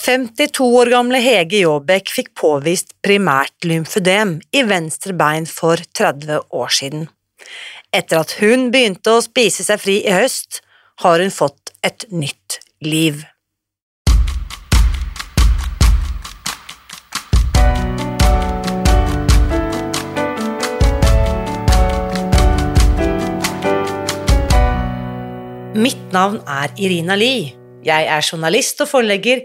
52 år gamle Hege Jåbekk fikk påvist primært lymfødem i venstre bein for 30 år siden. Etter at hun begynte å spise seg fri i høst, har hun fått et nytt liv. Mitt navn er Irina Lie. Jeg er journalist og forlegger,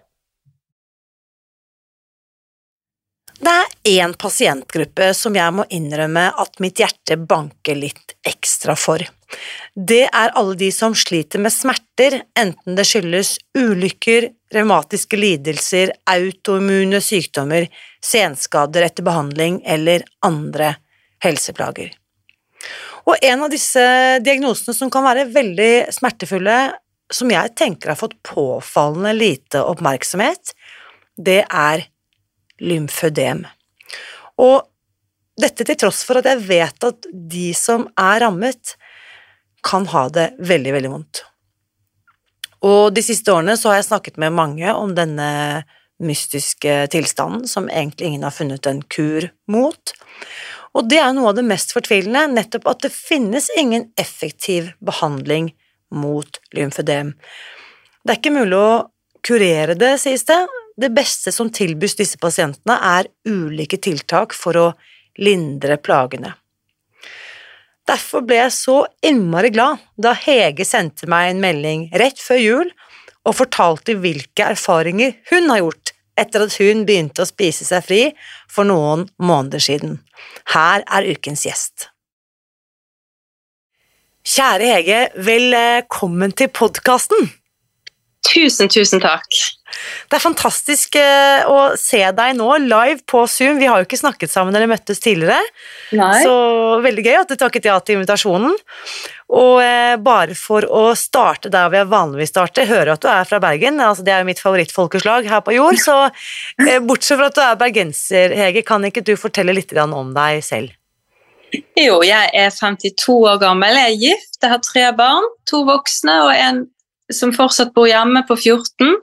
Det er én pasientgruppe som jeg må innrømme at mitt hjerte banker litt ekstra for. Det er alle de som sliter med smerter, enten det skyldes ulykker, revmatiske lidelser, autoimmune sykdommer, senskader etter behandling eller andre helseplager. Og en av disse diagnosene som kan være veldig smertefulle, som jeg tenker har fått påfallende lite oppmerksomhet, det er lymfødem. Og dette til tross for at jeg vet at de som er rammet, kan ha det veldig, veldig vondt. Og de siste årene så har jeg snakket med mange om denne mystiske tilstanden som egentlig ingen har funnet en kur mot. Og det er noe av det mest fortvilende, nettopp at det finnes ingen effektiv behandling mot lymfødem. Det er ikke mulig å kurere det, sies det, det beste som tilbys disse pasientene, er ulike tiltak for å lindre plagene. Derfor ble jeg så innmari glad da Hege sendte meg en melding rett før jul og fortalte hvilke erfaringer hun har gjort etter at hun begynte å spise seg fri for noen måneder siden. Her er ukens gjest. Kjære Hege, velkommen til podkasten! Tusen, tusen takk. Det er fantastisk eh, å se deg nå live på Zoom. Vi har jo ikke snakket sammen eller møttes tidligere, Nei. så veldig gøy at du takket ja til invitasjonen. Og eh, bare for å starte der vi vanligvis starter, hører at du er fra Bergen. altså Det er jo mitt favorittfolkeslag her på jord, så eh, bortsett fra at du er bergenser, Hege, kan ikke du fortelle litt om deg selv? Jo, jeg er 52 år gammel, jeg er gift, jeg har tre barn, to voksne og en som fortsatt bor hjemme på 14.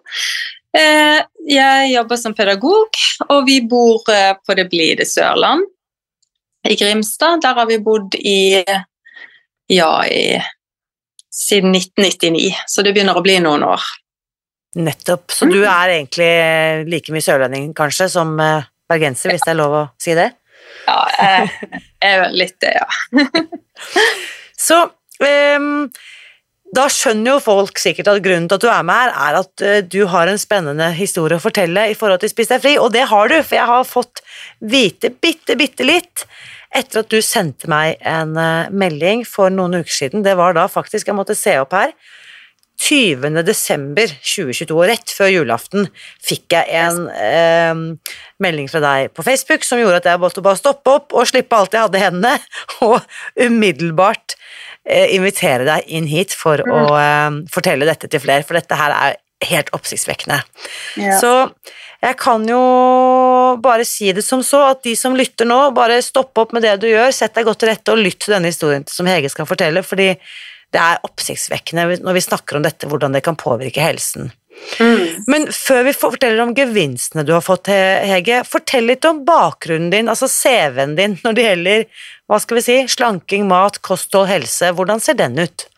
Eh, jeg jobber som pedagog, og vi bor eh, på det blide Sørland i Grimstad. Der har vi bodd i ja, i, siden 1999, så det begynner å bli noen år. Nettopp. Så du er egentlig like mye sørlending kanskje som eh, bergenser, hvis det er lov å si det? Ja, jeg er litt det, ja. så um, da skjønner jo folk sikkert at grunnen til at du er med her, er at uh, du har en spennende historie å fortelle i forhold til Spis deg fri, og det har du, for jeg har fått vite bitte, bitte litt etter at du sendte meg en uh, melding for noen uker siden. Det var da faktisk, jeg måtte se opp her, 20. desember 2022, rett før julaften, fikk jeg en eh, melding fra deg på Facebook som gjorde at jeg måtte bare stoppe opp og slippe alt jeg hadde i hendene, og umiddelbart Eh, invitere deg inn hit for mm. å eh, fortelle dette til flere, for dette her er helt oppsiktsvekkende. Ja. Så jeg kan jo bare si det som så, at de som lytter nå, bare stopp opp med det du gjør, sett deg godt til rette og lytt til denne historien som Hege skal fortelle, fordi det er oppsiktsvekkende når vi snakker om dette, hvordan det kan påvirke helsen. Mm. Men før vi forteller om gevinstene du har fått, Hege, fortell litt om bakgrunnen din, altså CV-en din, når det gjelder hva skal vi si, slanking, mat, kosthold, helse. Hvordan ser den ut?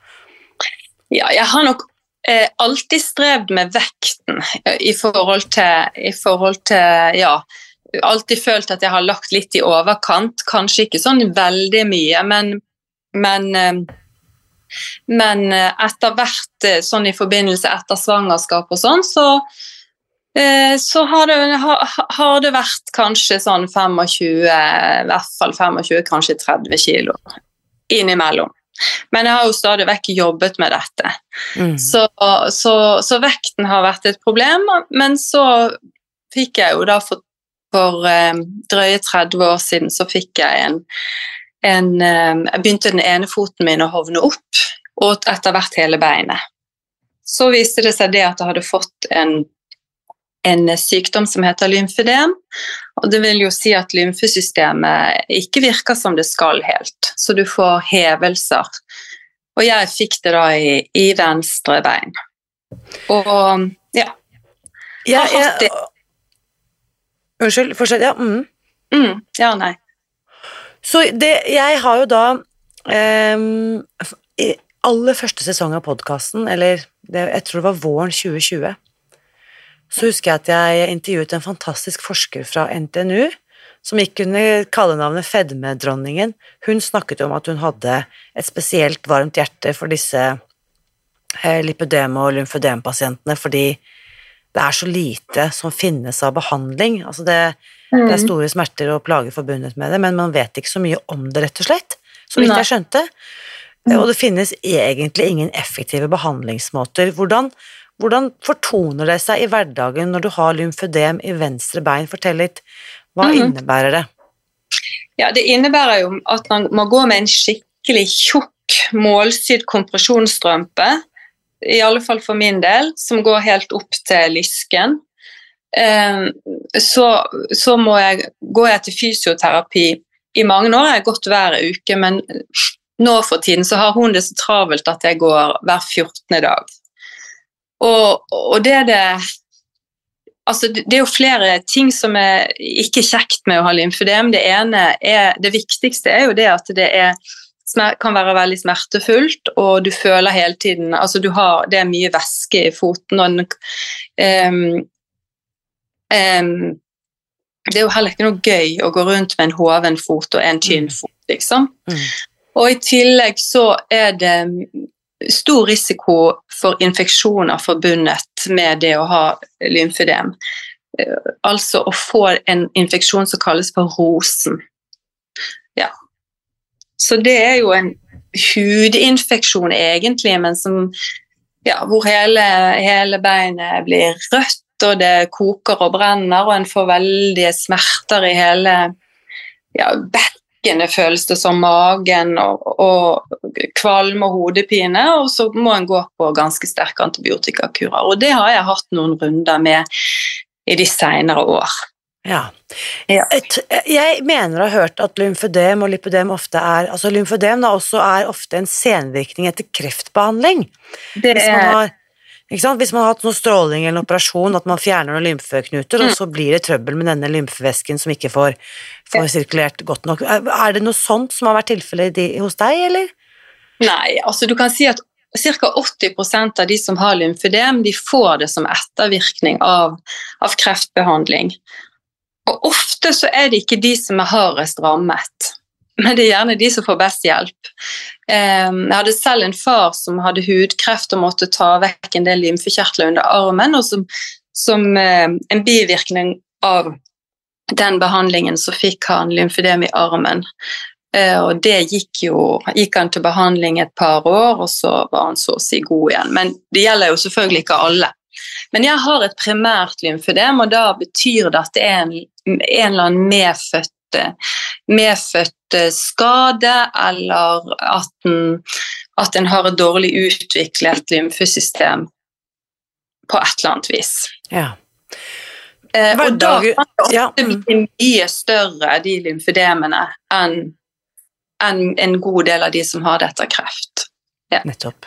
Ja, jeg har nok eh, alltid strevd med vekten i forhold til, i forhold til ja, alltid følt at jeg har lagt litt i overkant. Kanskje ikke sånn veldig mye, men, men, eh, men eh, etter hvert, eh, sånn i forbindelse etter svangerskap og sånn, så, så har det, har det, vært kanskje sånn 25, i hvert fall 25, kanskje 30 kilo innimellom. Men jeg har jo stadig vekk jobbet med dette. Mm. Så, så, så, vekten har vært et problem, men så fikk jeg jo da for, for eh, drøye 30 år siden så fikk jeg en, en eh, Jeg begynte den ene foten min å hovne opp, og etter hvert hele beinet. Så viste det seg det at jeg hadde fått en, en sykdom som heter lymfedem. Og det vil jo si at lymfesystemet ikke virker som det skal helt, så du får hevelser. Og jeg fikk det da i, i venstre bein. Og ja. Jeg har hatt det. Unnskyld, fortsett. Ja. Mm. Mm, ja, nei. Så det Jeg har jo da um, I aller første sesong av podkasten, eller det, jeg tror det var våren 2020, så husker jeg at jeg intervjuet en fantastisk forsker fra NTNU som gikk under kallenavnet Fedmedronningen. Hun snakket om at hun hadde et spesielt varmt hjerte for disse eh, lipødem- og lymfødempasientene fordi det er så lite som finnes av behandling. Altså det, mm. det, er mm. store smerter og plager forbundet med det, men man vet ikke så mye om det, rett og slett. Så vidt jeg skjønte. Mm. Og det finnes egentlig ingen effektive behandlingsmåter. Hvordan, hvordan, fortoner det seg i hverdagen når du har lymfødem i venstre bein? Fortell litt. Hva mm. innebærer det? Ja, Det innebærer jo at man må gå med en skikkelig tjukk, målsydd kompresjonsstrømpe i alle fall for min del, som går helt opp til lysken. Ehm, så, så må jeg, jeg til fysioterapi. I mange år Jeg har gått hver uke, men nå for tiden så har hun det så travelt at jeg går hver 14. dag. Og, og det er det Altså, det er jo flere ting som er ikke kjekt med å ha lymfødem. Det ene er, det viktigste er jo det at det er kan være veldig smertefullt, og du føler hele tiden Altså, du har Det er mye væske i foten, og um, um, Det er jo heller ikke noe gøy å gå rundt med en hoven fot og en tynn mm. fot, liksom. Mm. Og i tillegg så er det stor risiko for infeksjoner forbundet med det å ha lymfødem. Eh, altså å få en infeksjon som kalles for rosen. Ja, så det er jo en hudinfeksjon egentlig, men som ja, hvor hele, hele beinet blir rødt, og det koker og brenner, og en får veldige smerter i hele ja, bekkenet, føles det som magen, og, og kvalme og hodepine. Og så må en gå på ganske sterke antibiotikakurer. Og det har jeg hatt noen runder med i de seinere år. Ja. ja. Jeg mener å ha hørt at lymfødem og lipødem ofte er altså Lymfødem da også er ofte en senvirkning etter kreftbehandling. Det Hvis man har hvis man har hatt noe stråling eller en operasjon, at man fjerner noen lymfeknuter, mm. og så blir det trøbbel med denne lymfevæsken som ikke får, får sirkulert godt nok. Er det noe sånt som har vært tilfellet hos deg, eller? Nei, altså du kan si at Ca. 80% av de som har lymfødem, de får det som ettervirkning av, av kreftbehandling. Og ofte så er det ikke de som er hardest rammet, men det er gjerne de som får best hjelp. Ehm, jeg hadde selv en far som hadde hudkreft og måtte ta vekk en del lymfekjertler under armen, og som, som ehm, en bivirkning av den behandlingen så fikk han lymfedem i armen. Eh, og det gikk jo gikk han til behandling et par år, og så var han så å si god igjen. Men det gjelder jo selvfølgelig ikke alle. Men jeg har et primært lymfedem, og da betyr det at det er en, en eller annen medfødt, medfødt skade, eller at en, at en har et dårlig utviklet lymfesystem på et eller annet vis. Ja. Eh, og da kan det ofte ja. bli mye større, de lymfedemene, enn en, en god del av de som har dette kreft. Ja. Nettopp.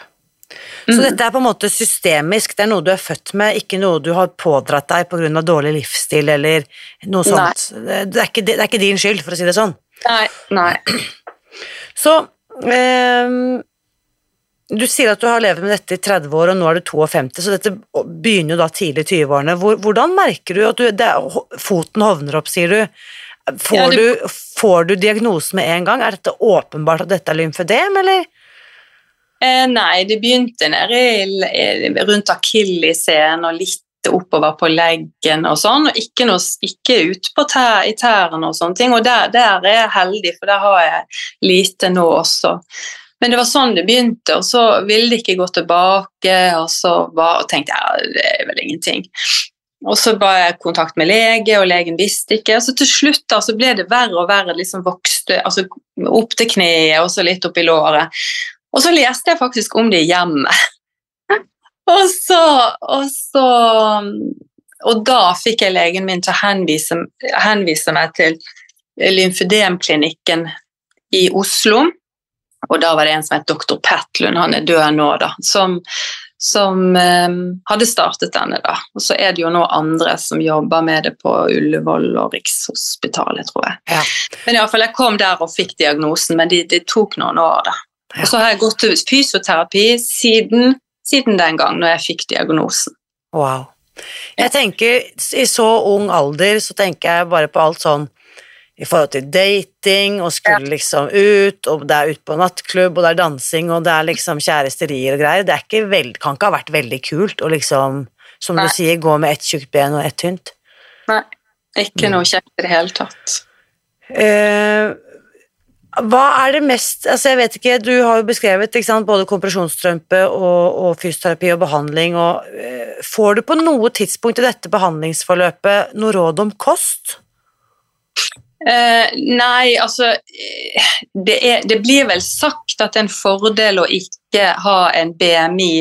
Så mm. dette er på en måte systemisk, det er noe du er født med, ikke noe du har pådratt deg pga. dårlig livsstil eller noe sånt. Det er, ikke, det er, ikke, din skyld, for å si det sånn. Nei. nei. Så eh, du sier at du har levd med dette i 30 år, og nå er du 52, så dette begynner jo da tidlig i 20-årene. Hvordan merker du at du, det, foten hovner opp, sier du? Får, Ja, du? får du diagnosen med en gang? Er dette åpenbart at dette er lymfødem, eller? Eh, nei, det begynte nede i- i- rundt akilleshælen og litt oppover på leggen og sånn, og ikke, noe, ikke ut på tær, i tærne og sånne ting. Og der, der er jeg heldig, for der har jeg lite nå også. Men det var sånn det begynte, og så ville det ikke gå tilbake, og så bare tenkte jeg ja, det er vel ingenting. Og så ba jeg kontakt med lege, og legen visste ikke. Og så til slutt da, så ble det verre og verre, liksom vokste altså opp til kneet og så litt opp i låret. Og så leste jeg faktisk om det i hjemmet. og så, og så Og da fikk jeg legen min til å henvise, henvise meg til lymfødemklinikken i Oslo. Og da var det en som het doktor Petlund, han er død nå, da, som, som eh, hadde startet denne. da. Og så er det jo nå andre som jobber med det på Ullevål og Rikshospitalet, tror jeg. Ja. Men i alle fall, jeg kom der og fikk diagnosen, men det de tok noen år. da. Og så har jeg gått til fysioterapi siden, siden den gang når jeg fikk diagnosen. Wow. Jeg tenker, i så ung alder, så tenker jeg bare på alt sånn i forhold til dating, og skulle liksom ut, og det er ut på nattklubb, og det er dansing, og det er liksom kjæresterier og greier. Det ikke veld, kan ikke ha vært veldig kult å liksom, som Nei. du sier, gå med ett tjukt ben og ett tynt. Nei, ikke Mm. noe kjekt i det hele tatt. Eh, hva er det mest altså jeg vet ikke, Du har jo beskrevet sant, både kompresjonsstrømpe og, og fysioterapi og behandling. Og, eh, får du på noe tidspunkt i dette behandlingsforløpet noe råd om kost? Uh, nei, altså eh, det, er, det blir vel sagt at det er en fordel å ikke ha en BMI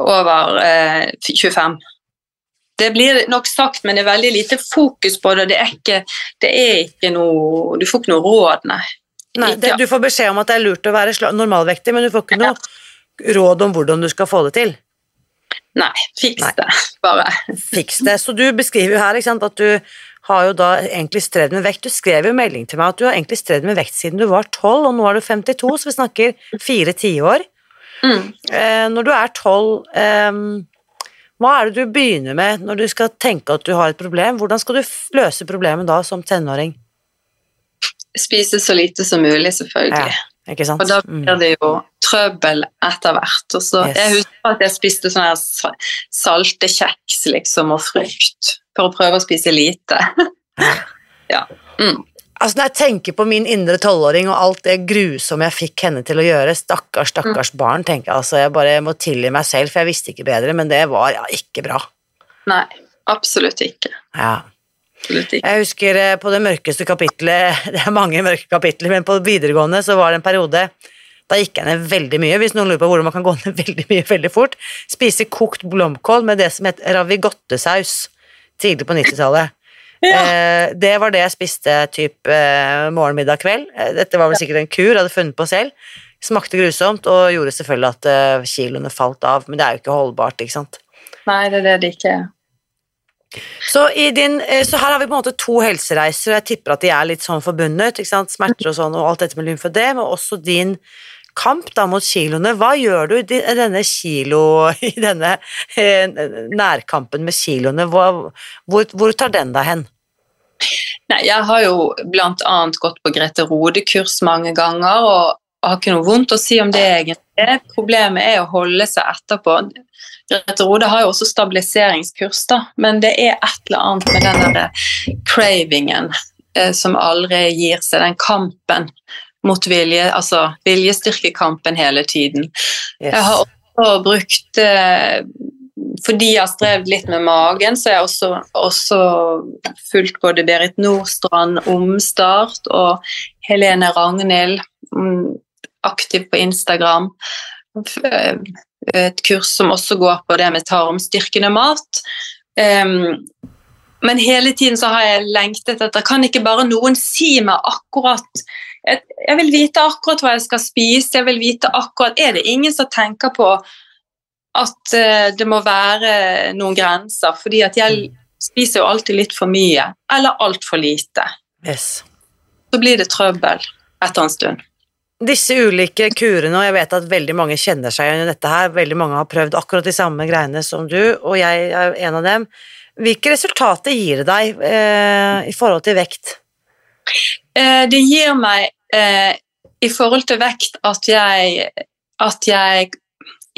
over uh, 25. Det blir nok sagt, men det er veldig lite fokus på det. Det er ikke, det er ikke noe Du får ikke noe råd, nei. Nei, det, Du får beskjed om at det er lurt å være normalvektig, men du får ikke noe råd om hvordan du skal få det til. Nei, fiks Nei. det, bare. Fiks det. Så du beskriver jo her sant, at du har jo da egentlig strevd med vekt. Du skrev jo melding til meg at du har egentlig strevd med vekt siden du var 12, og nå er du 52, så vi snakker fire tiår. Mm. Eh, når du er 12, eh, hva er det du begynner med når du skal tenke at du har et problem? Hvordan skal du løse problemet da som tenåring? Spise så lite som mulig, selvfølgelig. Ikke sant? Og da Mm. blir det jo trøbbel etter hvert. Og så, Yes. Jeg husker at jeg spiste sånne salte kjeks liksom, og frukt for å prøve å spise lite. ja. Mm. Altså Når jeg tenker på min indre tolvåring og alt det grusomme jeg fikk henne til å gjøre, stakkars, stakkars barn, tenker jeg altså jeg bare må tilgi meg selv, for jeg visste ikke bedre, men det var ja, ikke bra. Nei, absolutt ikke. Ja. Absolutt ikke. Jeg husker eh, på det mørkeste kapitlet, det er mange mørke kapitler, men på videregående så var det en periode da gikk jeg ned veldig mye, hvis noen lurer på hvordan man kan gå ned veldig mye veldig fort. Spise kokt blomkål med det som het ravigottesaus tidlig på 90-tallet. Ja. Eh, det var det jeg spiste typ eh, morgen, middag, kveld. Dette var vel sikkert en kur hadde funnet på selv. Smakte grusomt og gjorde selvfølgelig at eh, kiloene falt av, men det er jo ikke holdbart, ikke sant. Nei, det er det det ikke er. Så, din, eh, så her har vi på en måte to helsereiser, og jeg tipper at de er litt sånn forbundet. Smerter og sånn, og alt dette med lymfødem, og også din kamp da mot kiloene. Hva gjør du i denne kilo, i denne eh, nærkampen med kiloene? Hvor, hvor, hvor tar den deg hen? Nei, jeg har jo annet gått på Grete Rode-kurs mange ganger, og har ikke noe vondt å si om det egentlig. Problemet er å holde seg etterpå. Grete Rode har jo også stabiliseringskurs, da, men det er et eller annet med den der cravingen eh, som aldri gir seg, den kampen mot vilje, altså viljestyrkekampen hele tiden. Yes. Jeg har også brukt eh, Fordi jeg har strevd litt med magen, så har jeg også, også fulgt både Berit Nordstrand, Omstart og Helene Ragnhild, mm, aktiv på Instagram. Et kurs som også går på det med tarmstyrkende mat. Um, men hele tiden så har jeg lengtet etter Kan ikke bare noen si meg akkurat jeg, jeg vil vite akkurat hva jeg skal spise. Jeg vil vite akkurat Er det ingen som tenker på at eh, det må være noen grenser? Fordi at jeg spiser jo alltid litt for mye, eller altfor lite. yes. Så blir det trøbbel etter en stund. Disse ulike kurene, og jeg vet at veldig mange kjenner seg igjen i dette her, veldig mange har prøvd akkurat de samme greiene som du, og jeg er en av dem. Hvilke resultater gir det deg eh, i forhold til vekt? Eh, det gir meg eh, i forhold til vekt at jeg At jeg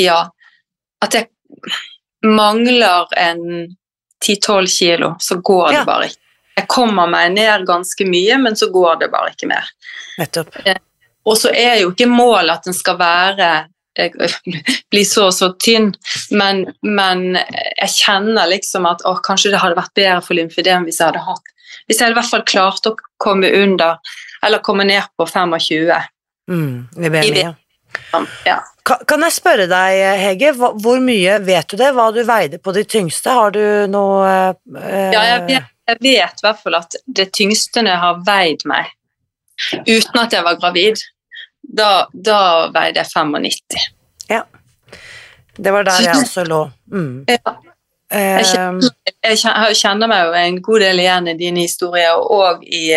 Ja. At jeg mangler en 10-12 kilo, så går det Ja. bare ikke. Jeg kommer meg ned ganske mye, men så går det bare ikke mer. Nettopp. Og så er jo ikke målet at den skal være bli så og så tynn, men, men jeg kjenner liksom at å, kanskje det hadde vært bedre for lymfedem hvis jeg hadde hatt Hvis jeg hadde i hvert fall klart å komme under, eller komme ned på 25. Mm, i BMI, ja. Ja. Kan jeg spørre deg, Hege, hvor mye vet du det? Hva du veide på de tyngste? Har du noe eh, Ja, jeg vet, jeg vet i hvert fall at det tyngste jeg har veid meg, uten at jeg var gravid, da, da veide jeg 95. Ja. Det var der jeg også lå. Mm. Ja. Jeg kjenner, jeg kjenner meg jo en god del igjen i dine historier, og i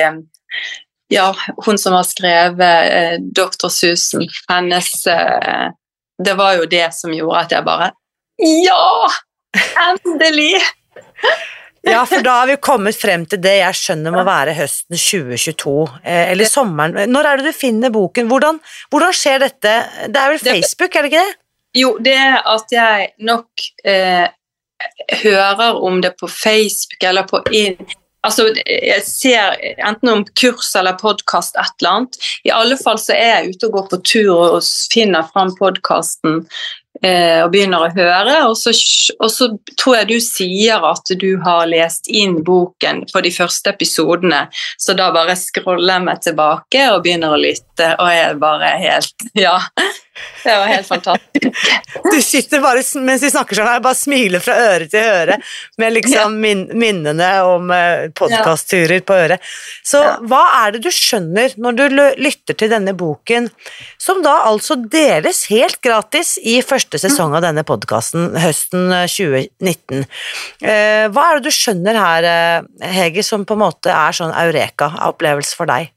ja, hun som har skrevet eh, Dr. Susan. Hennes eh, Det var jo det som gjorde at jeg bare Ja! Endelig! Ja, for da har vi kommet frem til det jeg skjønner må være høsten 2022, eh, eller sommeren. Når er det du finner boken? Hvordan, hvordan skjer dette? Det er vel Facebook, er det ikke det? Jo, det er at jeg nok eh, hører om det på Facebook eller på Instagram Altså, jeg ser enten om kurs eller podkast, et eller annet. I alle fall så er jeg ute og går på tur og finner fram podkasten eh, og begynner å høre. Og så, og så tror jeg du sier at du har lest inn boken på de første episodene, så da bare scroller jeg meg tilbake og begynner å lytte, og jeg bare helt Ja. Det var helt fantastisk. Du sitter bare, mens vi snakker sånn her, bare smiler fra øre til øre, med liksom min, minnene om eh, podkastturer på øret. Så hva er det du skjønner når du lytter til denne boken, som da altså deles helt gratis i første sesong av denne podkasten høsten eh, 2019? Eh, hva er det du skjønner her, eh, Hege, som på en måte er sånn eureka-opplevelse for deg?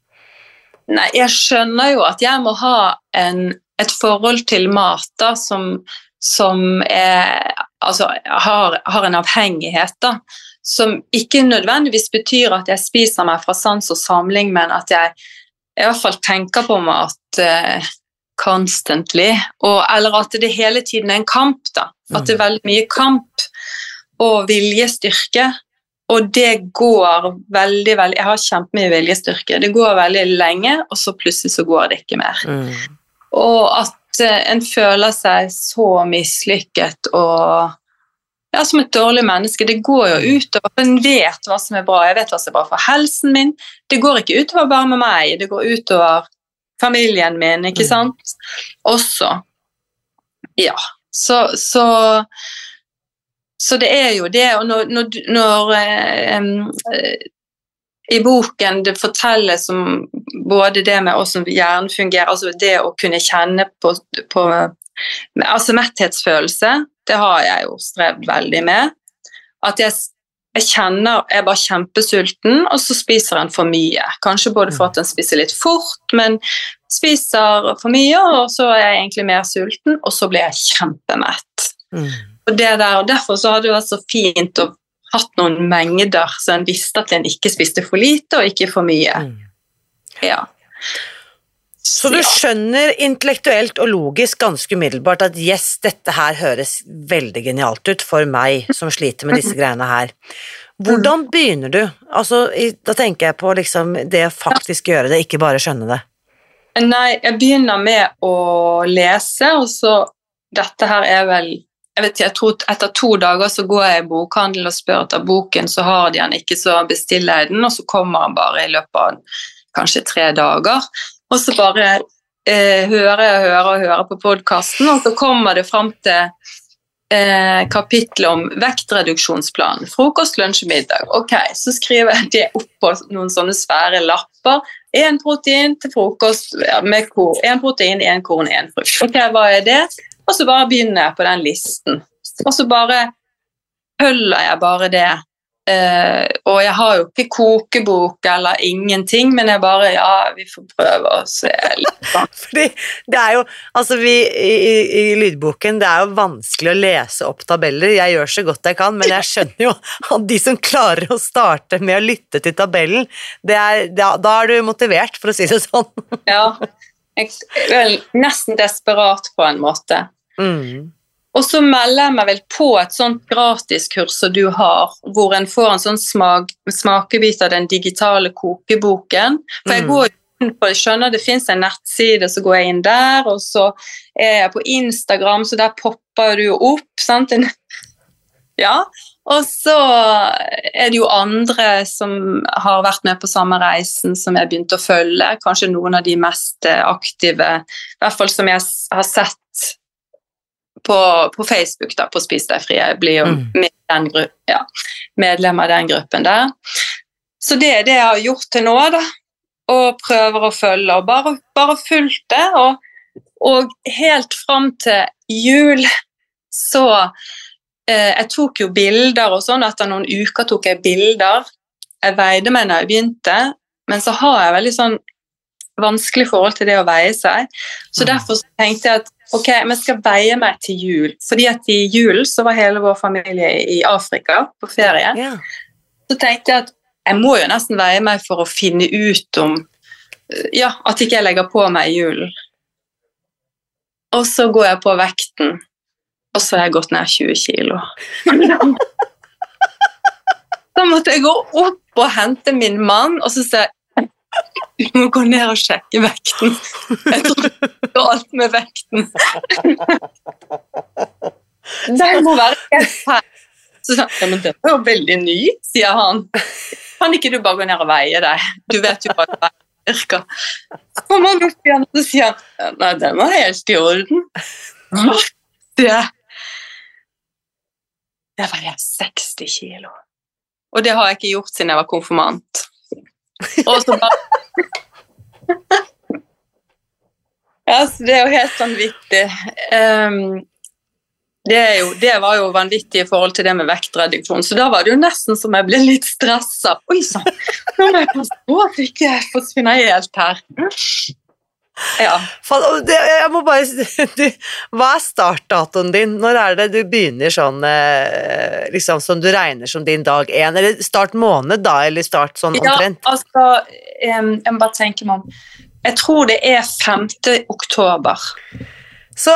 Nei, jeg skjønner jo at jeg må ha en, et forhold til mat da, som, som er, altså, har, har en avhengighet, da. Som ikke nødvendigvis betyr at jeg spiser meg fra sans og samling, men at jeg i hvert fall tenker på mat eh, constantly. Og, eller at det hele tiden er en kamp, da. At det er veldig mye kamp og viljestyrke. Og det går veldig, veldig Jeg har kjempemye viljestyrke. Det går veldig lenge, og så plutselig så går det ikke mer. Mm. Og at eh, en føler seg så mislykket og ja, som et dårlig menneske. Det går jo utover En vet hva som er bra. Jeg vet hva som er bra for helsen min. Det går ikke utover bare med meg, det går utover familien min, ikke Mm. sant? Også. Ja. Så, så så det er jo det, og når, når, når eh, eh, I boken det fortelles om både det med hvordan hjernen fungerer, altså det å kunne kjenne på, på Altså metthetsfølelse, det har jeg jo strevd veldig med. At jeg, jeg kjenner Jeg er bare kjempesulten, og så spiser en for mye. Kanskje både for at en spiser litt fort, men spiser for mye, og så er jeg egentlig mer sulten, og så blir jeg kjempemett. Mm. Og, det der, og Derfor så hadde det vært så fint å hatt noen mengder, så en visste at en ikke spiste for lite og ikke for mye. Mm. Ja. Så du skjønner intellektuelt og logisk ganske umiddelbart at yes, dette her høres veldig genialt ut for meg som sliter med disse greiene her. Hvordan begynner du? Altså, da tenker jeg på liksom det å faktisk gjøre det, ikke bare skjønne det. Nei, jeg begynner med å lese, og så Dette her er vel jeg vet jeg tror Etter to dager så går jeg i bokhandelen og spør etter boken, så har de den ikke, så bestiller jeg den, og så kommer han bare i løpet av kanskje tre dager. Og så bare eh, hører jeg og hører og hører på podkasten, og så kommer det fram til eh, kapittelet om vektreduksjonsplan. Frokost, lunsj, middag. Ok, Så skriver jeg det opp på noen sånne svære lapper. Én protein til frokost med korn. Én protein, én korn, én frukt. Ok, hva er det? Og så bare begynner jeg på den listen. Og så bare følger jeg bare det Eh, og jeg har jo ikke kokebok eller ingenting, men jeg bare Ja, vi får prøve å se litt. Fordi det er jo Altså, vi i, i, i lydboken Det er jo vanskelig å lese opp tabeller. Jeg gjør så godt jeg kan, men jeg skjønner jo at de som klarer å starte med å lytte til tabellen, det er, da, da er du motivert, for å si det sånn. Ja. Jeg nesten desperat på en måte. Mm. Og så melder jeg meg vel på et sånt gratiskurs som du har, hvor en får en sånn smak, smakebit av den digitale kokeboken. For jeg Mm. går inn på, jeg skjønner det fins en nettside, så går jeg inn der, og så er jeg på Instagram, så der popper du jo opp. sant? Ja, og så er det jo andre som har vært med på samme reisen som jeg begynte å følge. Kanskje noen av de mest eh, aktive, i hvert fall som jeg har sett på, på Facebook, da, på Spis deg fri. Jeg blir jo Mm. ja, medlem av den gruppen der. Så det er det jeg har gjort til nå, da. Og prøver å følge, og bare, bare fulgt det. Og, og helt fram til jul så Jeg tok jo bilder og sånn, etter noen uker tok jeg bilder. Jeg veide meg når jeg begynte, men så har jeg veldig sånn vanskelig forhold til det å veie seg. Så Mm. derfor så tenkte jeg at ok, men jeg skal veie meg til jul. Fordi at i julen så var hele vår familie i Afrika på ferie. Så tenkte jeg at jeg må jo nesten veie meg for å finne ut om eh, Ja, at ikke jeg legger på meg i julen. Og så går jeg på vekten, og så har jeg gått ned 20 kilo. Da måtte jeg gå opp og hente min mann, og så sier jeg du må gå ned og sjekke vekten. Jeg tror du er alt med vekten. Det må være helt feil. Så sa han ja, det var jo veldig ny, sier han. Kan ikke du bare gå ned og veie deg? Du vet jo hva det virker. Så kommer han opp igjen, og sier han nei, den var helt i orden. Det Det var jeg 60 kilo. Og det har jeg ikke gjort siden jeg var konfirmant. Og så bare Ja, så det er jo helt vanvittig. Um, det, jo, det var jo vanvittig i forhold til det med vektreduksjon, så da var det jo nesten som jeg ble litt stressa. Oi sann, nå må jeg passe på at jeg ikke forsvinner helt her. Ja. Det, jeg må bare du, Hva er startdatoen din? Når er det du begynner sånn eh, liksom som du regner som din dag én? Eller start måned, da? Eller start sånn Ja, omtrent? altså em, Jeg må bare tenke meg om. Jeg tror det er 5. oktober. Så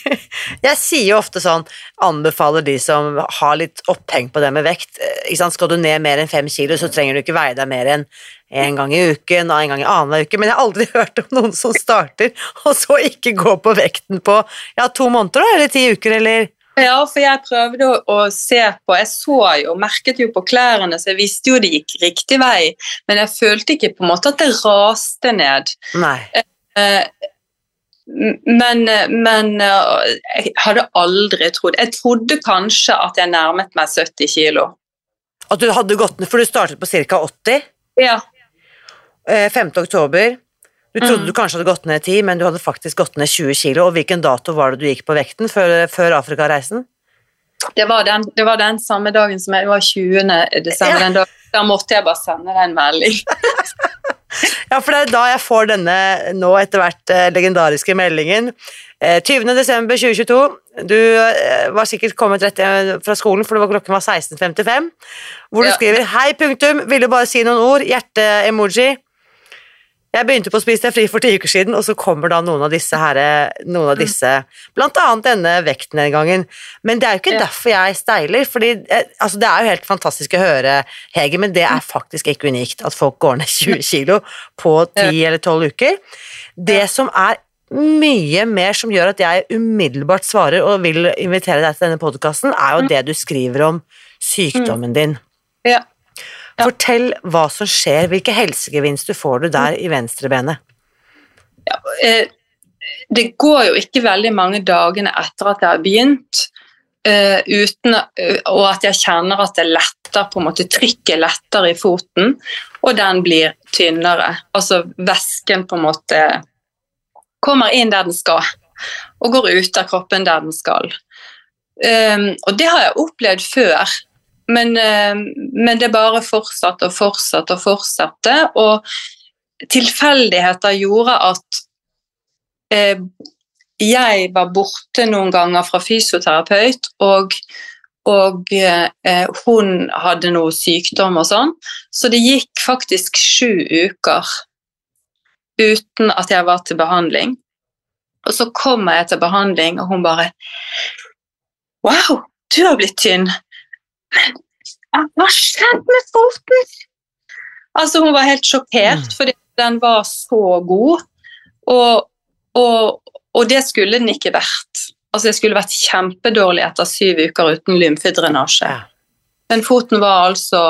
jeg sier jo ofte sånn, anbefaler de som har litt oppheng på det med vekt eh? Skal du ned mer enn fem kilo, så trenger du ikke veie deg mer enn en gang i uken og en gang i annenhver uke, men jeg har aldri hørt om noen som starter, og så ikke går på vekten på ja, to måneder, da, eller ti uker, eller Ja, for jeg prøvde å, se på Jeg så jo, merket jo på klærne, så jeg visste jo det gikk riktig vei, men jeg følte ikke på en måte at det raste ned. Nei. Eh, men, men eh, jeg hadde aldri trodd Jeg trodde kanskje at jeg nærmet meg 70 kilo. At du hadde gått ned, for du startet på ca. 80, Ja, eh, 5. oktober. Du trodde Mm. du kanskje hadde gått ned 10, men du hadde faktisk gått ned 20 kilo. Og hvilken dato var det du gikk på vekten før, før Afrikareisen? det var, den, det var den samme dagen som jeg var 20. desember. Ja. Den dagen, da måtte jeg bare sende deg en melding. Ja, for det er da jeg får denne nå etter hvert eh, legendariske meldingen. Eh, 20. desember 2022. Du eh, var sikkert kommet rett fra skolen, for det var klokken var 16.55. Hvor du Ja. skriver 'Hei, punktum. Ville bare si noen ord. Hjerte-emoji'. Jeg begynte på å spise deg fri for ti uker siden, og så kommer da noen av disse her, noen av disse, blant annet denne vektnedgangen. Men det er jo ikke Ja. derfor jeg steiler, fordi eh, altså det er jo helt fantastisk å høre, Hege, men det er faktisk ikke unikt at folk går ned 20 kilo på 10 eller 12 uker. Det som er mye mer som gjør at jeg umiddelbart svarer og vil invitere deg til denne podkasten, er jo det du skriver om sykdommen din. Ja. Ja. Fortell hva som skjer, hvilke helsegevinster får du der i venstrebenet? Ja, det går jo ikke veldig mange dagene etter at jeg har begynt, eh, uten, eh, og at jeg kjenner at det letter, på en måte trykket letter i foten, og den blir tynnere. Altså væsken på en måte kommer inn der den skal, og går ut av kroppen der den skal. Um, og det har jeg opplevd før. Men, eh, men det bare fortsatte og fortsatte og fortsatte. Og tilfeldigheter gjorde at eh, jeg var borte noen ganger fra fysioterapeut, og, og eh, hun hadde noe sykdom og sånn. Så det gikk faktisk sju uker uten at jeg var til behandling. Og så kommer jeg til behandling, og hun bare Wow, du har blitt tynn. Men hva skjedde med foten? Altså, hun var helt sjokkert, mm. fordi den var så god. Og, og, og, det skulle den ikke vært. Altså, jeg skulle vært kjempedårlig etter syv uker uten lymfedrenasje. Men foten var altså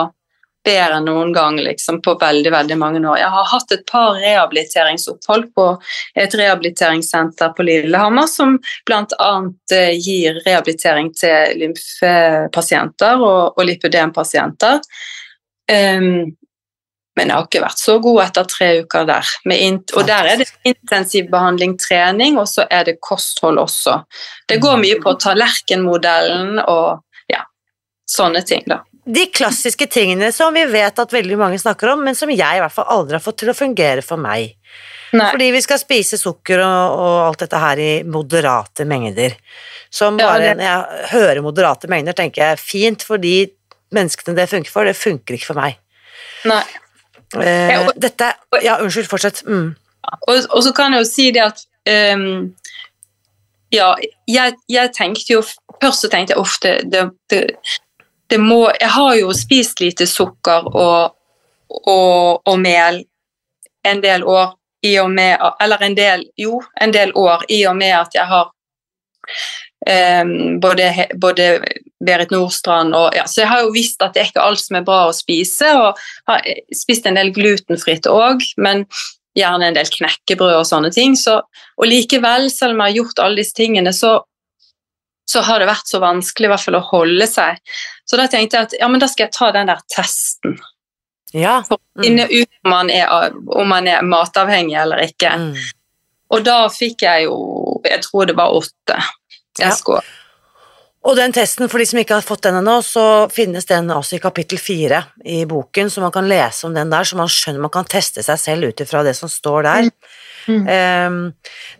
bedre enn noen gang liksom, på veldig veldig mange år. Jeg har hatt et par rehabiliteringsopphold på et rehabiliteringssenter på Lillehammer som bl.a. Eh, gir rehabilitering til lymfepasienter og, og lipødempasienter. Um, men jeg har ikke vært så god etter tre uker der. og der er det intensiv behandling, trening, og så er det kosthold også. Det går mye på tallerkenmodellen og ja, sånne ting, da de klassiske tingene som vi vet at veldig mange snakker om, men som jeg i hvert fall aldri har fått til å fungere for meg. Nei. Fordi vi skal spise sukker og, og, alt dette her i moderate mengder. Som bare ja. Når jeg hører moderate mengder, tenker jeg fint for de menneskene det funker for, det funker ikke for meg. Nei. Eh, dette Ja, unnskyld, fortsett. Mm. Og, og, så kan jeg jo si det at um, Ja, jeg, jeg, tenkte jo Først så tenkte jeg ofte det, det må Jeg har jo spist lite sukker og, og, og, mel en del år i og med Eller en del Jo, en del år i og med at jeg har um, både, både, Berit Nordstrand og ja, Så jeg har jo visst at det er ikke alt som er bra å spise, og har spist en del glutenfritt òg, men gjerne en del knekkebrød og sånne ting. Så, og likevel, selv om jeg har gjort alle disse tingene, så så har det vært så vanskelig i hvert fall å holde seg. Så da tenkte jeg at ja, men da skal jeg ta den der testen. Ja. For å finne ut om man, er, om man er matavhengig eller ikke. Mm. Og da fikk jeg jo Jeg tror det var åtte. Jeg ja. Og den testen, for de som ikke har fått den ennå, så finnes den altså i kapittel fire i boken, så man kan lese om den der, så man skjønner man kan teste seg selv ut ifra det som står der. Mm. Mm. Um,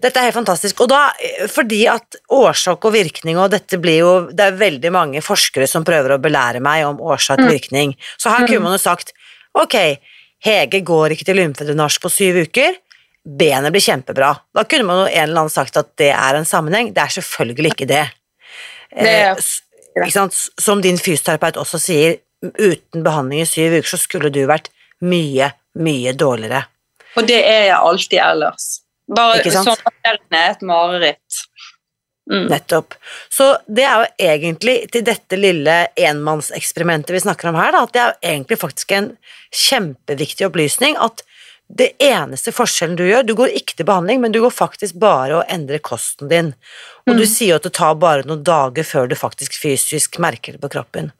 dette er helt fantastisk. Og da, fordi at årsak og virkning, og dette blir jo Det er veldig mange forskere som prøver å belære meg om årsak og mm. virkning, så her kunne mm. man jo sagt ok, Hege går ikke til lymfedrenasje på syv uker. Benet blir kjempebra. Da kunne man jo en eller annen sagt at det er en sammenheng. Det er selvfølgelig ikke det. det er, eh, Som din fysioterapeut også sier, uten behandling i syv uker så skulle du vært mye, mye dårligere. Og det er jeg alltid ellers. Bare sommerferien er et mareritt. Mm. Nettopp. Så det er jo egentlig til dette lille enmannseksperimentet vi snakker om her, da, at det er jo egentlig faktisk en kjempeviktig opplysning at det eneste forskjellen du gjør Du går ikke til behandling, men du går faktisk bare og endrer kosten din. Og mm. du sier at det tar bare noen dager før du faktisk fysisk merker det på kroppen.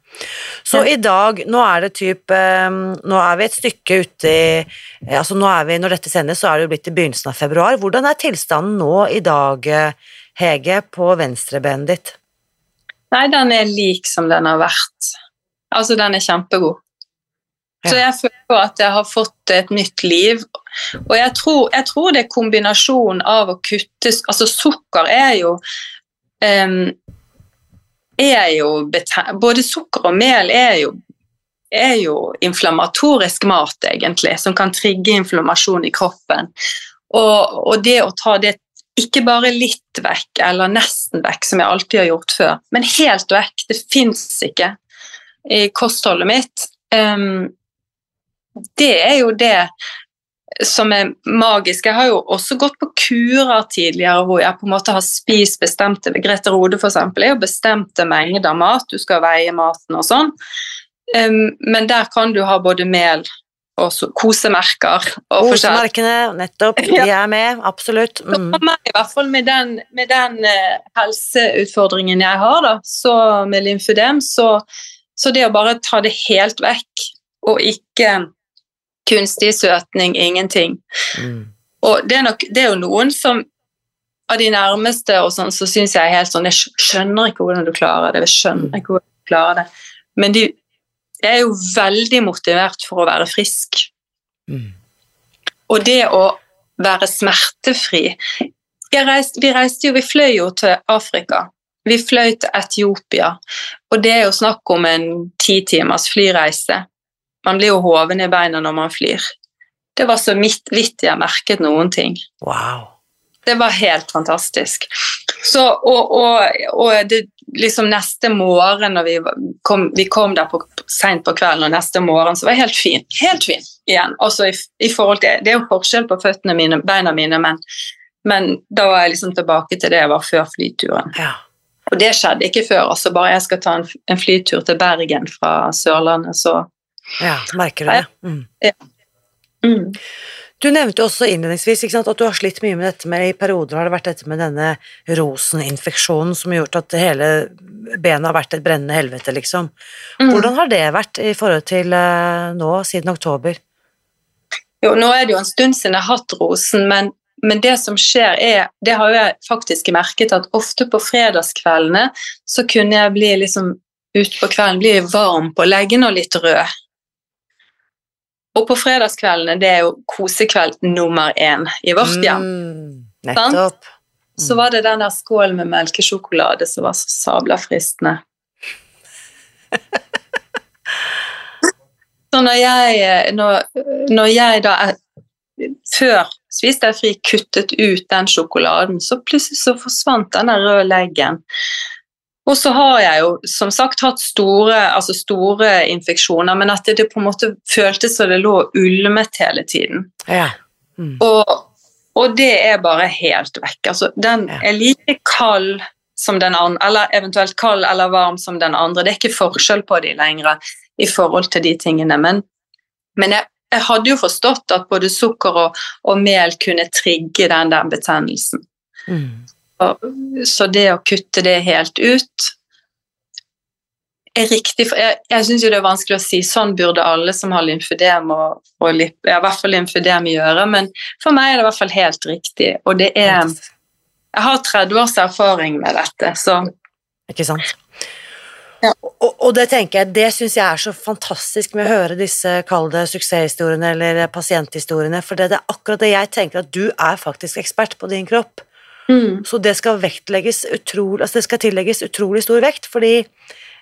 Så i dag, nå er det typ ehm, Nå er vi et stykke ute i Altså nå er vi, når dette sendes, så er det jo blitt i begynnelsen av februar. Hvordan er tilstanden nå i dag, Hege, på venstrebenet ditt? Nei, den er lik som den har vært. Altså, den er kjempegod. Så jeg føler at jeg har fått et nytt liv. Og jeg tror, jeg tror det er kombinasjonen av å kutte Altså, sukker er jo um, er jo Både sukker og mel er jo, er jo inflammatorisk mat, egentlig, som kan trigge inflammasjon i kroppen. Og, og, det å ta det ikke bare litt vekk, eller nesten vekk, som jeg alltid har gjort før, men helt vekk, det fins ikke i kostholdet mitt. Um, det er jo det som er magisk. Jeg har jo også gått på kurer tidligere hvor jeg på en måte har spist bestemte Grete Rode eksempel, er jo bestemte mengder mat, du skal veie maten og sånn. Um, men der kan du ha både mel og kosemerker. Og Kosemerkene, nettopp. De er med, absolutt. Mm. For meg, i hvert fall med den, med den uh, helseutfordringen jeg har, da, så med lymfødem, så, så det å bare ta det helt vekk og ikke kunstig søtning, ingenting. Mm. Og det er, nok, det er jo noen som av de nærmeste og sånn, så syns jeg helt sånn Jeg skjønner ikke hvordan du klarer det. Jeg skjønner mm. ikke hvordan du klarer det. Men de, er jo veldig motivert for å være frisk. Mm. Og det å være smertefri jeg reiste, Vi reiste jo, vi fløy jo til Afrika. Vi fløy til Etiopia. Og det er jo snakk om en ti timers flyreise. Man blir jo hoven i beina når man flyr. Det var så midt, vidt jeg merket noen ting. Wow. Det var helt fantastisk. Så, og, og, og det, liksom neste morgen når vi kom, vi kom der på, sent på kvelden, og neste morgen så var jeg helt fin. Helt fin igjen. Også i, i forhold til, Det er jo forskjell på føttene mine, beina mine, men men da var jeg liksom tilbake til det jeg var før flyturen. Ja. Og det skjedde ikke før. altså Bare jeg skal ta en, en flytur til Bergen fra Sørlandet, så ja, merker du det? Mm. Ja. Mm. Du nevnte også innledningsvis sant, at du har slitt mye med dette med I perioder har det vært dette med denne roseninfeksjonen som har gjort at hele benet har vært et brennende helvete, liksom. Mm. Hvordan har det vært i forhold til uh, nå, siden oktober? Jo, nå er det jo en stund siden jeg har hatt rosen, men men det som skjer er, det har jeg faktisk merket, at ofte på fredagskveldene så kunne jeg bli liksom utpå kvelden bli varm på leggene og litt rød. Og på fredagskveldene, det er jo kosekveld nummer én i vårt hjem. Mm, nettopp. Så var det den der skålen med melkesjokolade som var så sabla fristende. Så når jeg, når, når jeg da før spiste jeg fri, kuttet ut den sjokoladen, så plutselig så forsvant der røde leggen. Og så har jeg jo som sagt hatt store, altså store infeksjoner, men at det, det, på en måte føltes som det lå ulmet hele tiden. Ja. Mm. Og, og, det er bare helt vekk. Altså, den Ja. er like kald som den andre, eller eventuelt kald eller varm som den andre. Det er ikke forskjell på de lenger i forhold til de tingene. Men, men jeg jeg hadde jo forstått at både sukker og, og mel kunne trigge den der betennelsen. Mm. Så det å kutte det helt ut er riktig. For jeg jeg syns det er vanskelig å si sånn burde alle som har lymfødem og, og lip, ja, i hvert fall lymfødem gjøre, men for meg er det i hvert fall helt riktig. Og det er Jeg har 30 års erfaring med dette, så Ikke sant? Ja. Og, og det tenker jeg, det syns jeg er så fantastisk med å høre disse kall det suksesshistoriene eller pasienthistoriene, for det, det er akkurat det jeg tenker at du er faktisk ekspert på din kropp. Mm, Så det skal vektlegges utrolig, altså det skal tillegges utrolig stor vekt, fordi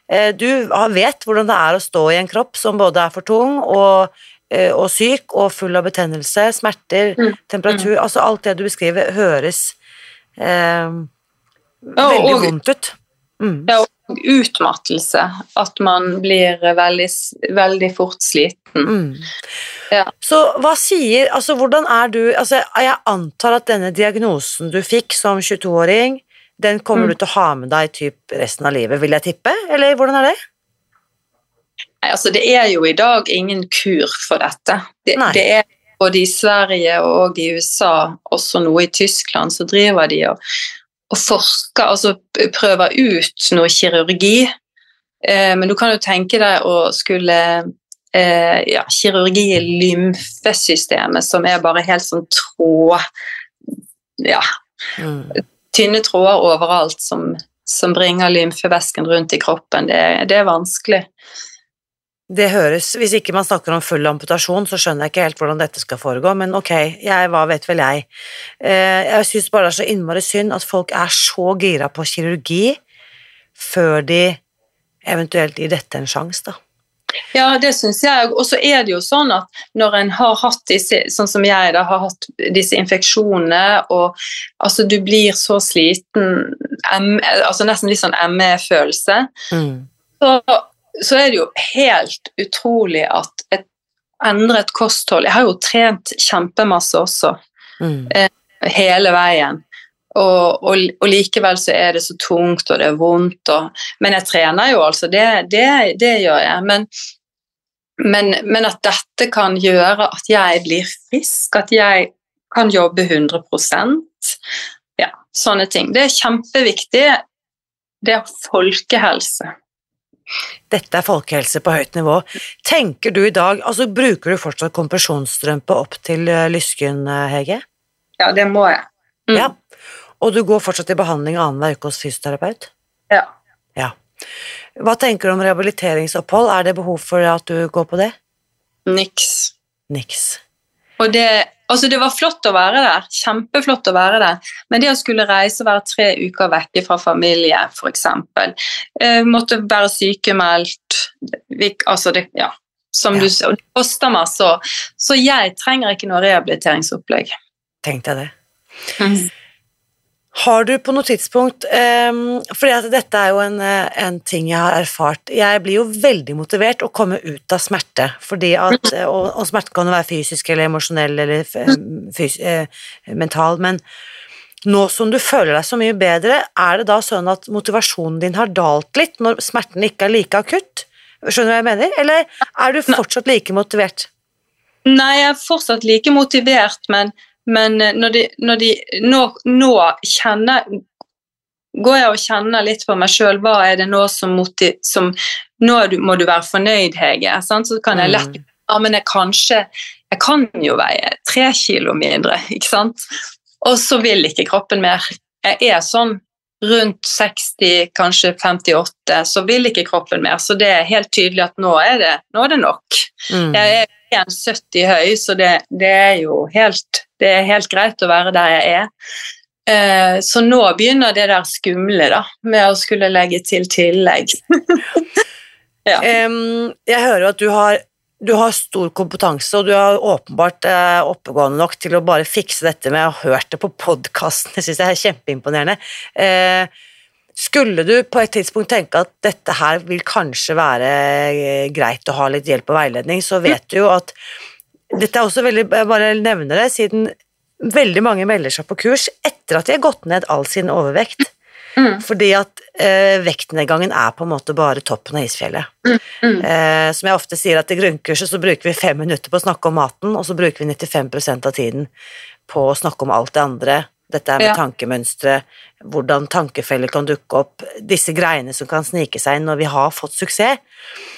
eh, du vet hvordan det er å stå i en kropp som både er for tung og, eh, og syk og full av betennelse, smerter, Mm, temperatur, altså alt det du beskriver høres eh, Ja, veldig og- vondt ut. Mm. ja, og utmattelse. At man blir veldig, veldig fort sliten. Ja. Så hva sier Altså, hvordan er du Altså, jeg antar at denne diagnosen du fikk som 22-åring, den kommer Mm. du til å ha med deg typ resten av livet, vil jeg tippe? Eller hvordan er det? Nei, altså det er jo i dag ingen kur for dette. Det, det er både i Sverige og i USA, også noe i Tyskland, så driver de og, og forsker, altså prøver ut noe kirurgi. Eh, men du kan jo tenke deg å skulle eh, ja, kirurgi i lymfesystemet, som er bare helt sånn tråd Ja, Mm. tynne tråder overalt som, som bringer lymfevæsken rundt i kroppen. Det, det er vanskelig. Det høres Hvis ikke man snakker om full amputasjon, så skjønner jeg ikke helt hvordan dette skal foregå, men ok, jeg, hva vet vel jeg. Eh, jeg syns bare det er så innmari synd at folk er så gira på kirurgi før de eventuelt gir dette en sjanse, da. Ja, det syns jeg. Og så er det jo sånn at når en har hatt disse, sånn som jeg da, har hatt disse infeksjonene, og altså du blir så sliten, M, altså nesten litt sånn ME-følelse, Mm. så, så er det jo helt utrolig at et endret kosthold Jeg har jo trent kjempemasse også, Mm. hele veien. Og, og, og likevel så er det så tungt, og det er vondt. Og, men jeg trener jo, altså. Det, det, det gjør jeg. Men, men, men at dette kan gjøre at jeg blir frisk, at jeg kan jobbe 100% Ja, sånne ting. Det er kjempeviktig. Det er folkehelse. Dette er folkehelse på høyt nivå. Tenker du i dag Altså, bruker du fortsatt kompresjonsstrømpe opp til eh, lysken, eh, Hege? Ja, det må jeg. Mm. Ja. Og du går fortsatt i behandling annenhver uke hos fysioterapeut? Ja. Ja. Hva tenker du om rehabiliteringsopphold? Er det behov for at du går på det? Niks. Niks. Og det, altså det var flott å være der, kjempeflott å være der, men det å skulle reise og være tre uker vekke fra familie, f.eks. Eh, måtte være sykemeldt altså det, ja, som Ja. du sier, det koster masse. så. Så jeg trenger ikke noe rehabiliteringsopplegg. Tenkte jeg det. Har du på noe tidspunkt um, fordi at dette er jo en, eh, en ting jeg har erfart Jeg blir jo veldig motivert å komme ut av smerte, fordi at, eh, og, og smerte kan jo være fysisk eller emosjonell eller fys, eh, mental, men nå som du føler deg så mye bedre, er det da sånn at motivasjonen din har dalt litt når smerten ikke er like akutt? Skjønner du hva jeg mener? Eller er du fortsatt like motivert? Nei, jeg er fortsatt like motivert, men, men eh, når de, når de nå, nå kjenner Går jeg og kjenner litt på meg sjøl, hva er det nå som, motiv, som Nå må du være fornøyd, Hege. Sant? Så kan jeg lett Mm. Ja, men jeg kanskje Jeg kan jo veie tre kilo mindre, ikke sant? Og så vil ikke kroppen mer. Jeg er sånn rundt 60, kanskje 58, så vil ikke kroppen mer. Så det er helt tydelig at nå er det, nå er det nok. Mm. Jeg er 1,70 høy, så det, det er jo helt, det er helt greit å være der jeg er. Eh, så nå begynner det der skumle, da, med å skulle legge til tillegg. ja. um, jeg hører at du har, du har stor kompetanse, og du er åpenbart eh, oppegående nok til å bare fikse dette med å ha hørt det på podkasten. Det syns jeg er kjempeimponerende. Eh, skulle du på et tidspunkt tenke at dette her vil kanskje være eh, greit å ha litt hjelp og veiledning, så vet du jo at dette er også veldig Jeg bare nevner det, siden veldig mange melder seg på kurs etter at de har gått ned all sin overvekt. Mm. Fordi at eh, vektnedgangen er på en måte bare toppen av isfjellet. Mm. Eh, som jeg ofte sier at i grunnkurset så bruker vi fem minutter på å snakke om maten, og så bruker vi 95% av tiden på å snakke om alt det andre. Dette er med Ja. tankemønstre, hvordan tankefeller kan dukke opp, disse greiene som kan snike seg inn når vi har fått suksess.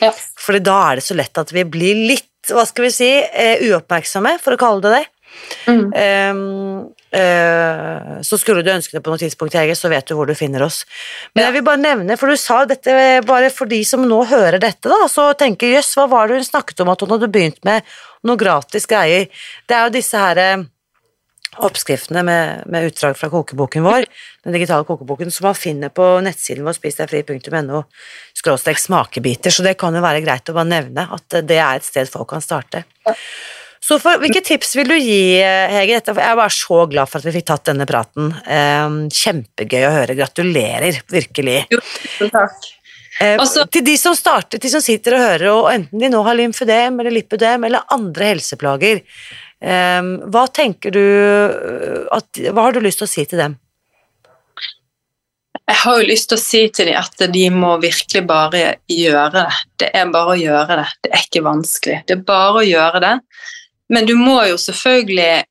Ja. Fordi da er det så lett at vi blir litt, hva skal vi si, eh, uoppmerksomme, for å kalle det det. Mm. Eh, så skulle du ønske det på noe tidspunkt, Hege, så vet du hvor du finner oss. Men jeg vil bare nevne, for du sa dette bare for de som nå hører dette, da, så tenker jøss, hva var det hun snakket om at hun hadde begynt med noe gratis greier? Det er jo disse her eh, oppskriftene med, med utdrag fra kokeboken vår, den digitale kokeboken, som man finner på nettsiden vår spisdegfri.no skråstrek smakebiter, så det kan jo være greit å bare nevne at det er et sted folk kan starte. Så for, hvilke tips vil du gi, Hege? Jeg bare så glad for at vi fikk tatt denne praten. Eh, kjempegøy å høre. Gratulerer, virkelig. Jo, takk. Eh, Altså- til de som starter, til som sitter og hører, og enten de nå har lymfødem eller lipødem eller andre helseplager, eh, hva tenker du eh, at, Hva har du lyst til å si til dem? Jeg har jo lyst til å si til dem at de må virkelig bare gjøre det. Det er bare å gjøre det. Det er ikke vanskelig. Det er bare å gjøre det. Men du må jo selvfølgelig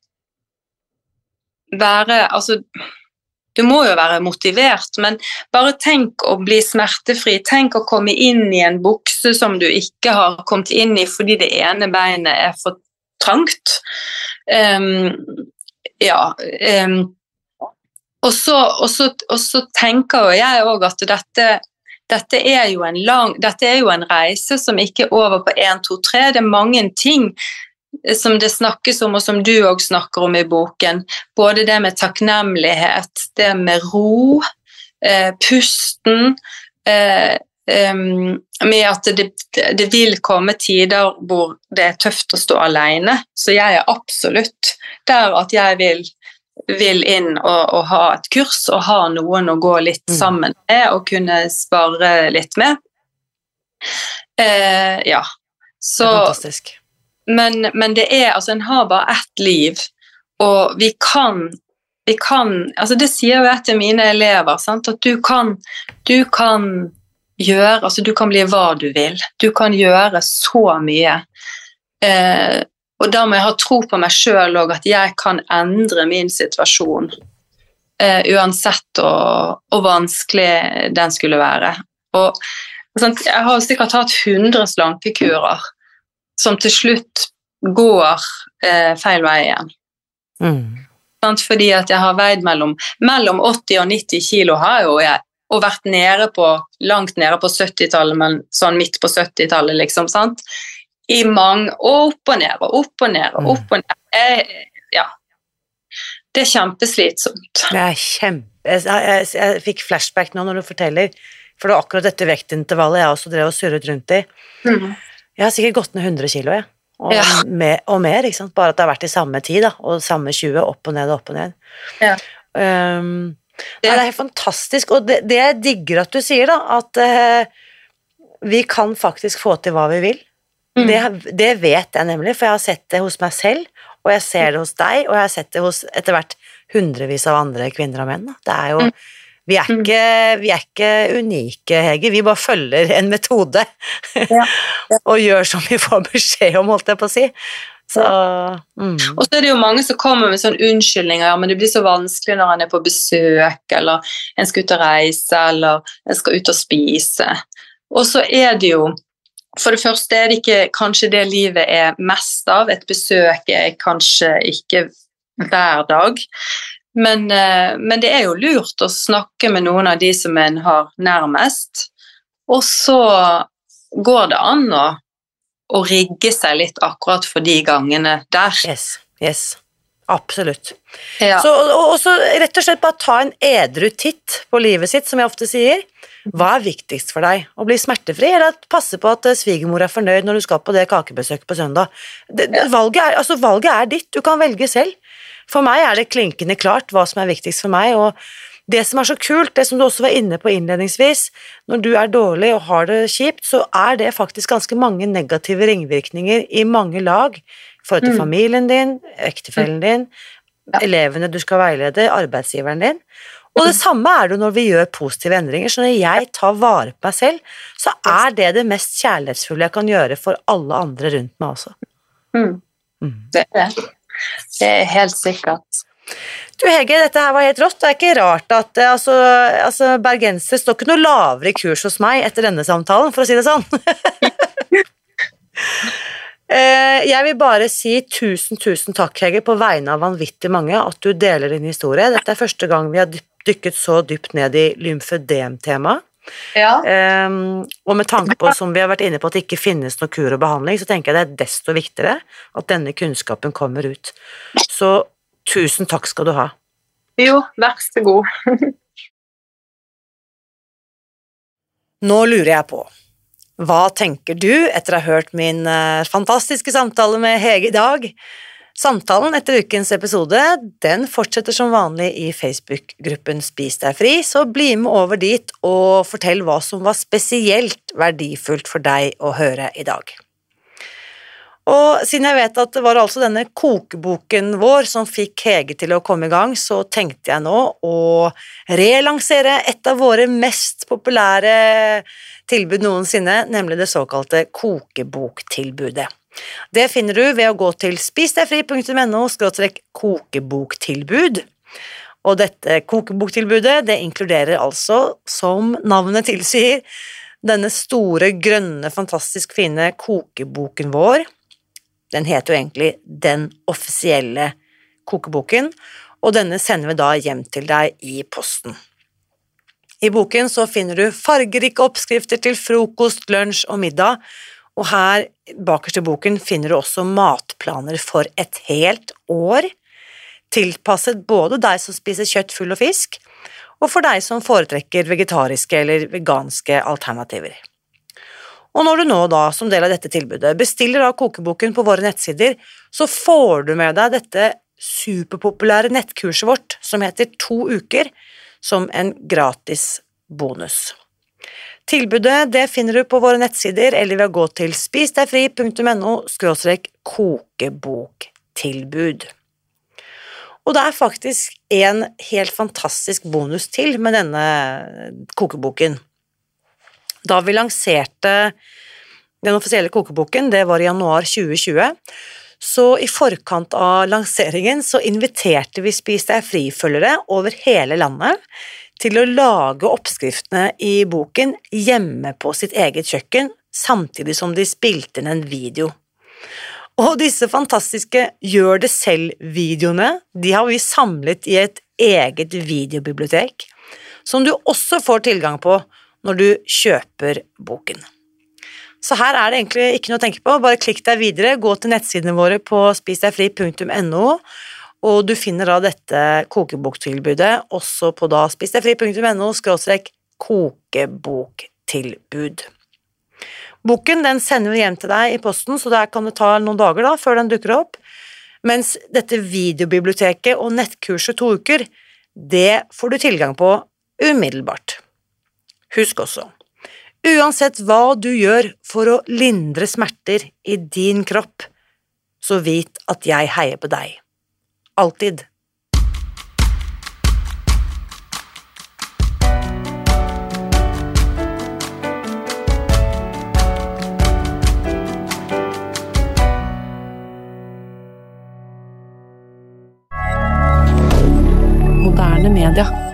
være Altså, du må jo være motivert, men bare tenk å bli smertefri. Tenk å komme inn i en bukse som du ikke har kommet inn i fordi det ene beinet er for trangt. Um, ja Um, og så, og, så, og så tenker jo jeg òg at dette, dette, er lang, dette er jo en reise som ikke er over på 1, 2, 3. Det er mange ting som det snakkes om, og som du òg snakker om i boken. Både det med takknemlighet, det med ro, eh, pusten eh, em, Med at det, det vil komme tider hvor det er tøft å stå alene. Så jeg er absolutt der at jeg vil vil inn og, og, ha et kurs og ha noen å gå litt Mm. sammen med og kunne spare litt med. Eh, ja. Det Så, er fantastisk. Men, men det er altså En har bare ett liv, og vi kan vi kan, altså Det sier jo jeg til mine elever, sant? at du kan, du kan gjøre altså Du kan bli hva du vil. Du kan gjøre så mye. Eh, og da må jeg ha tro på meg sjøl òg, at jeg kan endre min situasjon. Eh, uansett hvor, vanskelig den skulle være. Og sant, Jeg har sikkert hatt 100 slankekurer som til slutt går eh, feil vei igjen. Mm. Fordi at jeg har veid mellom, mellom 80 og 90 kilo har jo jeg og vært nede på, langt nede på 70-tallet, men sånn midt på 70-tallet, liksom. sant? I mange Og opp og ned og opp og ned og opp og ned. Jeg, ja. Det er kjempeslitsomt. Det er kjempe... Jeg, jeg, jeg fikk flashback nå når du forteller, for det var akkurat dette vektintervallet jeg også drev og surret rundt i. Mm. Jeg har sikkert gått ned 100 kilo, jeg. Og, Ja. mer, og mer, ikke sant. Bare at det har vært i samme tid, da. Og samme 20, opp og ned og opp og ned. Ja. Um, Det- Nei, det er helt fantastisk, og det, det jeg digger at du sier, da, at uh, vi kan faktisk få til hva vi vil. Mm. Det, det vet jeg nemlig, for jeg har sett det hos meg selv, og jeg ser det hos deg, og jeg har sett det hos etter hvert hundrevis av andre kvinner og menn. Da. Det er jo Mm. Vi er, ikke, vi er ikke unike, Hege, vi bare følger en metode Ja. og gjør som vi får beskjed om, holdt jeg på å si. Så mm. Og så er det jo mange som kommer med sånne unnskyldninger. Ja, men det blir så vanskelig når en er på besøk, eller en skal ut og reise, eller en skal ut og spise. Og så er det jo For det første er det ikke kanskje det livet er mest av. Et besøk er kanskje ikke hver dag. Men, eh, men det er jo lurt å snakke med noen av de som en har nærmest. Og så går det an å, å rigge seg litt akkurat for de gangene der. Yes. Yes. Absolutt. Ja. Så, og, og så rett og slett bare ta en edru titt på livet sitt, som jeg ofte sier. Hva er viktigst for deg? Å bli smertefri, eller passe på at eh, svigermor er fornøyd når du skal på det kakebesøket på søndag? Det, det, valget, er, altså, valget er ditt, du kan velge selv. For meg er det klinkende klart hva som er viktigst for meg, og det som er så kult, det som du også var inne på innledningsvis, når du er dårlig og har det kjipt, så er det faktisk ganske mange negative ringvirkninger i mange lag i forhold til Mm. familien din, ektefellen din, Ja. elevene du skal veilede, arbeidsgiveren din. Og det samme er det når vi gjør positive endringer. Så når jeg tar vare på meg selv, så er det det mest kjærlighetsfulle jeg kan gjøre for alle andre rundt meg også. Mm. Mm. Det er det. Det er helt sikkert. Du Hege, dette her var helt rått. Det er ikke rart at eh, altså, altså, bergenser står ikke noe lavere i kurs hos meg etter denne samtalen, for å si det sånn. Eh, Jeg vil bare si tusen, tusen takk, Hege, på vegne av vanvittig mange, at du deler din historie. Dette er første gang vi har dykket så dypt ned i lymfødem-temaet. Ja. Um, og med tanke på, som vi har vært inne på, at det ikke finnes noe kur og behandling, så tenker jeg det er desto viktigere at denne kunnskapen kommer ut. Så tusen takk skal du ha. Jo, vær så god. Nå lurer jeg på, hva tenker du etter å ha hørt min eh, fantastiske samtale med Hege i dag? Samtalen etter ukens episode den fortsetter som vanlig i Facebook-gruppen Spis deg fri, så bli med over dit og fortell hva som var spesielt verdifullt for deg å høre i dag. Og siden jeg vet at det var altså denne kokeboken vår som fikk Hege til å komme i gang, så tenkte jeg nå å relansere et av våre mest populære tilbud noensinne, nemlig det såkalte kokeboktilbudet. Det finner du ved å gå til spisdegfri.no kokeboktilbud. Og dette kokeboktilbudet det inkluderer altså, som navnet tilsier, denne store, grønne, fantastisk fine kokeboken vår. Den heter jo egentlig Den offisielle kokeboken, og denne sender vi da hjem til deg i posten. I boken så finner du fargerike oppskrifter til frokost, lunsj og middag, og her bakerst i boken finner du også matplaner for et helt år, tilpasset både deg som spiser kjøtt, full og fisk, og for deg som foretrekker vegetariske eller veganske alternativer. Og når du nå da, som del av dette tilbudet, bestiller da kokeboken på våre nettsider, så får du med deg dette superpopulære nettkurset vårt som heter To uker, som en gratis bonus. Tilbudet det finner du på våre nettsider eller ved å gå til spisdegfri.no kokeboktilbud. Og det er faktisk en helt fantastisk bonus til med denne kokeboken. Da vi lanserte den offisielle kokeboken, det var i januar 2020, så i forkant av lanseringen så inviterte vi Spis deg fri-følgere over hele landet til å lage oppskriftene i boken hjemme på sitt eget kjøkken, samtidig som de spilte inn en video. Og disse fantastiske gjør det selv-videoene, de har vi samlet i et eget videobibliotek, som du også får tilgang på når du kjøper boken. Så her er det egentlig ikke noe å tenke på, bare klikk deg videre, gå til nettsidene våre på spisdegfri.no, og du finner da dette kokeboktilbudet også på da spisdegfri.no skråstrek kokeboktilbud. Boken den sender vi hjem til deg i posten, så der kan det ta noen dager da, før den dukker opp. Mens dette videobiblioteket og nettkurset to uker, det får du tilgang på umiddelbart. Husk også, uansett hva du gjør for å lindre smerter i din kropp, så vit at jeg heier på deg. Alltid. Moderne media.